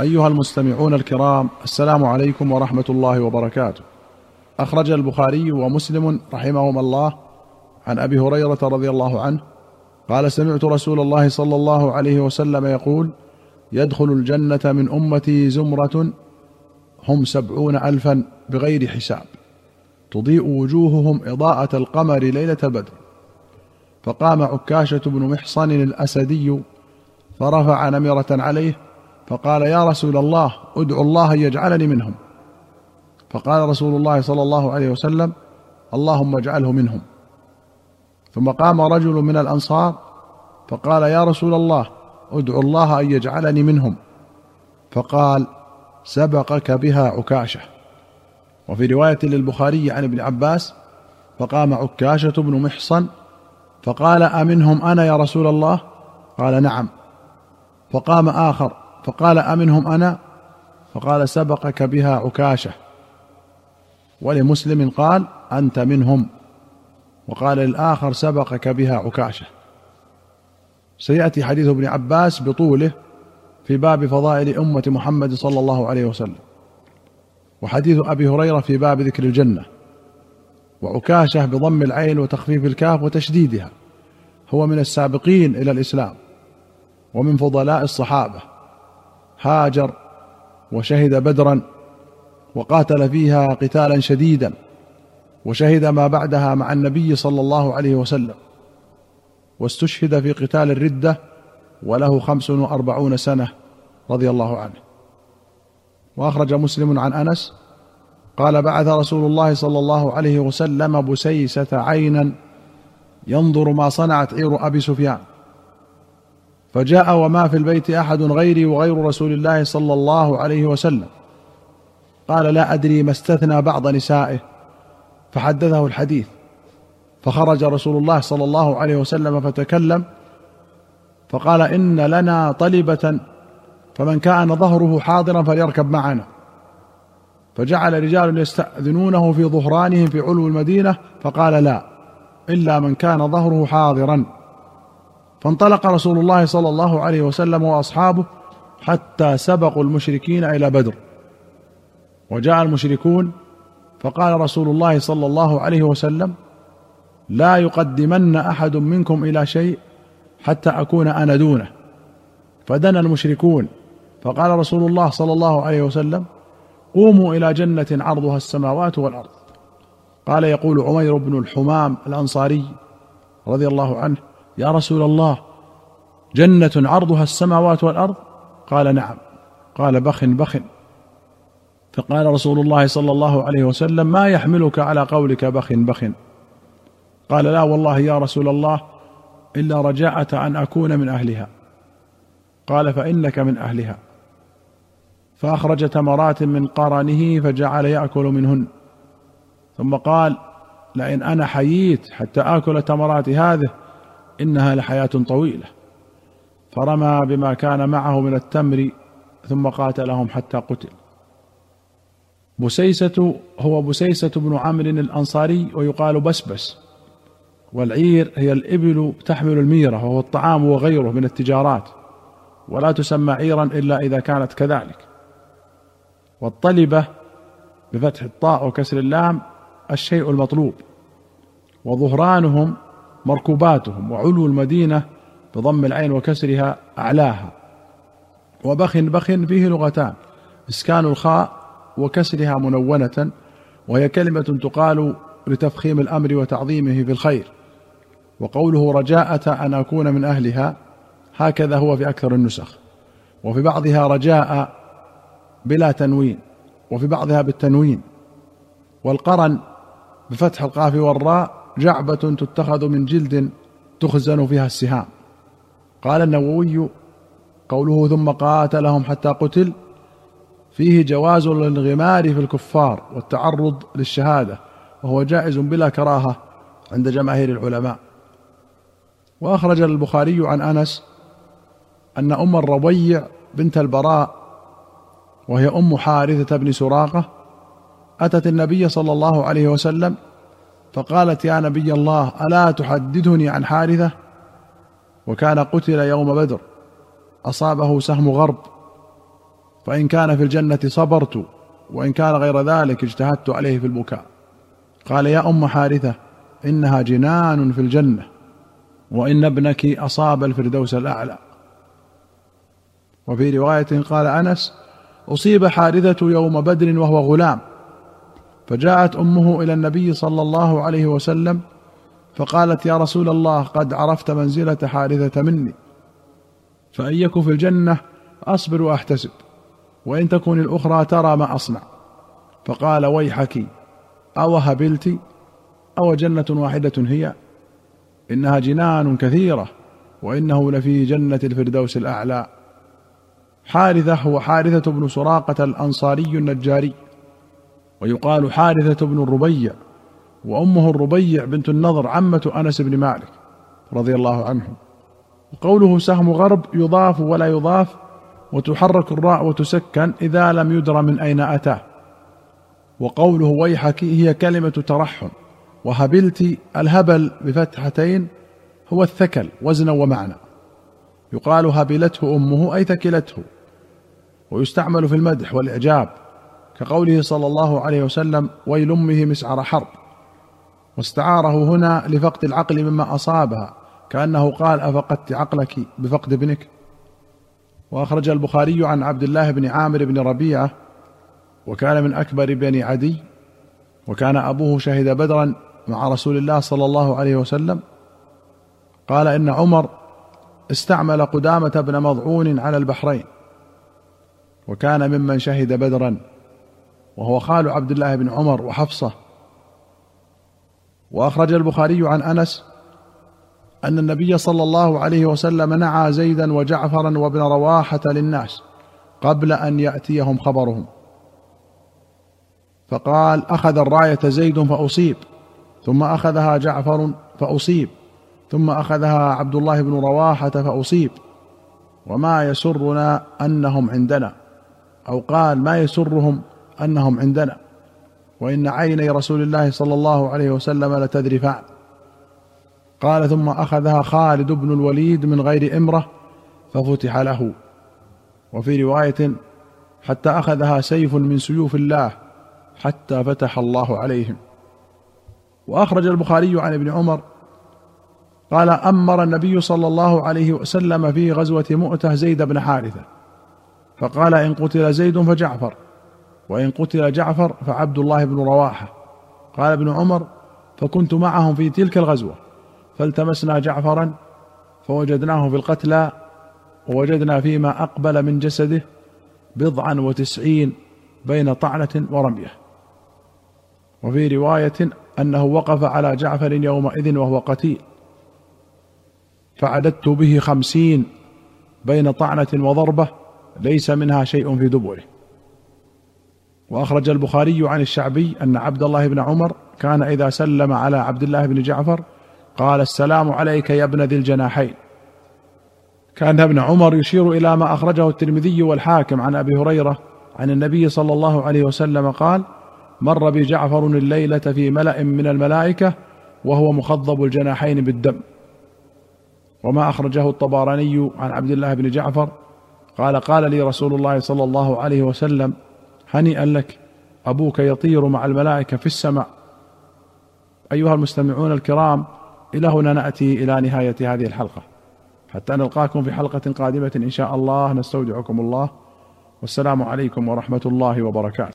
أيها المستمعون الكرام السلام عليكم ورحمة الله وبركاته. أخرج البخاري ومسلم رحمهما الله عن أبي هريرة رضي الله عنه قال سمعت رسول الله صلى الله عليه وسلم يقول يدخل الجنة من أمتي زمرة هم سبعون الفا بغير حساب. تضيء وجوههم إضاءة القمر ليلة بدر. فقام عكاشة بن محصن الأسدي فرفع نمرة عليه فقال يا رسول الله ادعو الله يجعلني منهم. فقال رسول الله صلى الله عليه وسلم اللهم اجعله منهم. ثم قام رجل من الأنصار فقال يا رسول الله ادعو الله أن يجعلني منهم. فقال سبقك بها عكاشة. وفي رواية للبخاري عن ابن عباس فقام عكاشة بن محصن فقال أمنهم أنا يا رسول الله؟ قال نعم. فقام آخر فقال أمنهم أنا؟ فقال سبقك بها عكاشة. ولمسلم قال أنت منهم. وقال للآخر سبقك بها عكاشة. سيأتي حديث ابن عباس بطوله في باب فضائل أمة محمد صلى الله عليه وسلم. وحديث أبي هريرة في باب ذكر الجنة. وعكاشة بضم العين وتخفيف الكاف وتشديدها. هو من السابقين إلى الإسلام. ومن فضلاء الصحابة. هاجر وشهد بدرا وقاتل فيها قتالا شديدا وشهد ما بعدها مع النبي صلى الله عليه وسلم واستشهد في قتال الردة وله خمس وأربعون سنة رضي الله عنه. وأخرج مسلم عن أنس قال بعث رسول الله صلى الله عليه وسلم بسيسة عينا ينظر ما صنعت عير أبي سفيان. فجاء وما في البيت أحد غيري وغير رسول الله صلى الله عليه وسلم. قال لا أدري ما استثنى بعض نسائه. فحدثه الحديث. فخرج رسول الله صلى الله عليه وسلم فتكلم. فقال إن لنا طلبة. فمن كان ظهره حاضرا فليركب معنا. فجعل رجال يستأذنونه في ظهرانهم في علو المدينة. فقال لا إلا من كان ظهره حاضرا. فانطلق رسول الله صلى الله عليه وسلم وأصحابه حتى سبقوا المشركين إلى بدر. وجاء المشركون فقال رسول الله صلى الله عليه وسلم لا يقدمن أحد منكم إلى شيء حتى أكون أنا دونه. فدنا المشركون فقال رسول الله صلى الله عليه وسلم قوموا إلى جنة عرضها السماوات والأرض. قال يقول عمير بن الحمام الأنصاري رضي الله عنه يا رسول الله جنة عرضها السماوات والأرض؟ قال نعم. قال بخ بخ. فقال رسول الله صلى الله عليه وسلم ما يحملك على قولك بخ بخ. قال لا والله يا رسول الله إلا رجاءه أن أكون من أهلها. قال فإنك من أهلها. فأخرج تمرات من قرنه فجعل يأكل منهن. ثم قال لئن أنا حييت حتى آكل تمرات هذه إنها لحياة طويلة. فرمى بما كان معه من التمر ثم قاتلهم حتى قتل. بسيسة هو بسيسة بن عمرو الأنصاري ويقال بسبس. والعير هي الإبل تحمل الميرة وهو الطعام وغيره من التجارات. ولا تسمى عيرا إلا إذا كانت كذلك. والطلبة بفتح الطاء وكسر اللام الشيء المطلوب. وظهرانهم مركوباتهم وعلو المدينة بضم العين وكسرها أعلاها. وبخ بخ فيه لغتان إسكان الخاء وكسرها منونة وهي كلمة تقال لتفخيم الأمر وتعظيمه في الخير. وقوله رجاءة أن أكون من أهلها هكذا هو في أكثر النسخ. وفي بعضها رجاء بلا تنوين وفي بعضها بالتنوين. والقرن بفتح القاف والراء جعبة تتخذ من جلد تخزن فيها السهام. قال النووي قوله ثم قاتلهم حتى قتل فيه جواز الانغمار في الكفار والتعرض للشهادة وهو جائز بلا كراهة عند جماهير العلماء. وأخرج البخاري عن أنس أن أم الربيع بنت البراء وهي أم حارثة بن سراقة أتت النبي صلى الله عليه وسلم فقالت يا نبي الله ألا تحدثني عن حارثه وكان قتل يوم بدر أصابه سهم غرب فإن كان في الجنة صبرت وإن كان غير ذلك اجتهدت عليه في البكاء. قال يا أم حارثة إنها جنان في الجنة وإن ابنك أصاب الفردوس الأعلى. وفي رواية قال أنس أصيب حارثة يوم بدر وهو غلام. فجاءت أمه إلى النبي صلى الله عليه وسلم فقالت يا رسول الله قد عرفت منزلة حارثة مني فان يك في الجنة أصبر وأحتسب وإن تكن الأخرى ترى ما أصنع. فقال ويحك أو هبلت أو جنة واحدة هي إنها جنان كثيرة وإنه لفي جنة الفردوس الأعلى. حارثة هو حارثة بن سراقة الأنصاري النجاري. ويقال حارثة بن الربيع وأمه الربيع بنت النضر عمة أنس بن مالك رضي الله عنه. وقوله سهم غرب يضاف ولا يضاف وتحرك الراء وتسكن إذا لم يدر من أين أتاه. وقوله ويحك هي كلمة ترحم وهبلت الهبل بفتحتين هو الثكل وزنا ومعنى. يقال هبلته أمه أي ثكلته. ويستعمل في المدح والإعجاب كقوله صلى الله عليه وسلم ويل أمه مسعر حرب. واستعاره هنا لفقد العقل مما أصابها كأنه قال أفقدت عقلك بفقد ابنك. وأخرج البخاري عن عبد الله بن عامر بن ربيعة وكان من أكبر بني عدي وكان أبوه شهد بدرا مع رسول الله صلى الله عليه وسلم. قال إن عمر استعمل قدامة بن مضعون على البحرين وكان ممن شهد بدرا. وهو خال عبد الله بن عمر وحفصة. وأخرج البخاري عن أنس أن النبي صلى الله عليه وسلم نعى زيدا وجعفرا وابن رواحة للناس قبل أن يأتيهم خبرهم. فقال أخذ الراية زيد فأصيب ثم أخذها جعفر فأصيب ثم أخذها عبد الله بن رواحة فأصيب. وما يسرنا أنهم عندنا أو قال ما يسرهم أنهم عندنا. وإن عيني رسول الله صلى الله عليه وسلم لتذرفان قال ثم أخذها خالد بن الوليد من غير إمرة ففتح له. وفي رواية حتى أخذها سيف من سيوف الله حتى فتح الله عليهم. وأخرج البخاري عن ابن عمر قال أمر النبي صلى الله عليه وسلم في غزوة مؤتة زيد بن حارثة. فقال إن قتل زيد فجعفر. وإن قتل جعفر فعبد الله بن رواحة. قال ابن عمر فكنت معهم في تلك الغزوة فالتمسنا جعفرا فوجدناه في القتلى ووجدنا فيما أقبل من جسده بضعا وتسعين بين طعنة ورمية. وفي رواية أنه وقف على جعفر يومئذ وهو قتيل فعددت به خمسين بين طعنة وضربة ليس منها شيء في دبره. وأخرج البخاري عن الشعبي أن عبد الله بن عمر كان إذا سلم على عبد الله بن جعفر قال السلام عليك يا ابن ذي الجناحين. كان ابن عمر يشير إلى ما أخرجه الترمذي والحاكم عن أبي هريرة عن النبي صلى الله عليه وسلم قال مر بجعفر الليلة في ملأ من الملائكة وهو مخضب الجناحين بالدم. وما أخرجه الطبراني عن عبد الله بن جعفر قال قال لي رسول الله صلى الله عليه وسلم هنيئا لك. أبوك يطير مع الملائكة في السماء. أيها المستمعون الكرام إلى هنا نأتي إلى نهاية هذه الحلقة. حتى نلقاكم في حلقة قادمة إن شاء الله. نستودعكم الله. والسلام عليكم ورحمة الله وبركاته.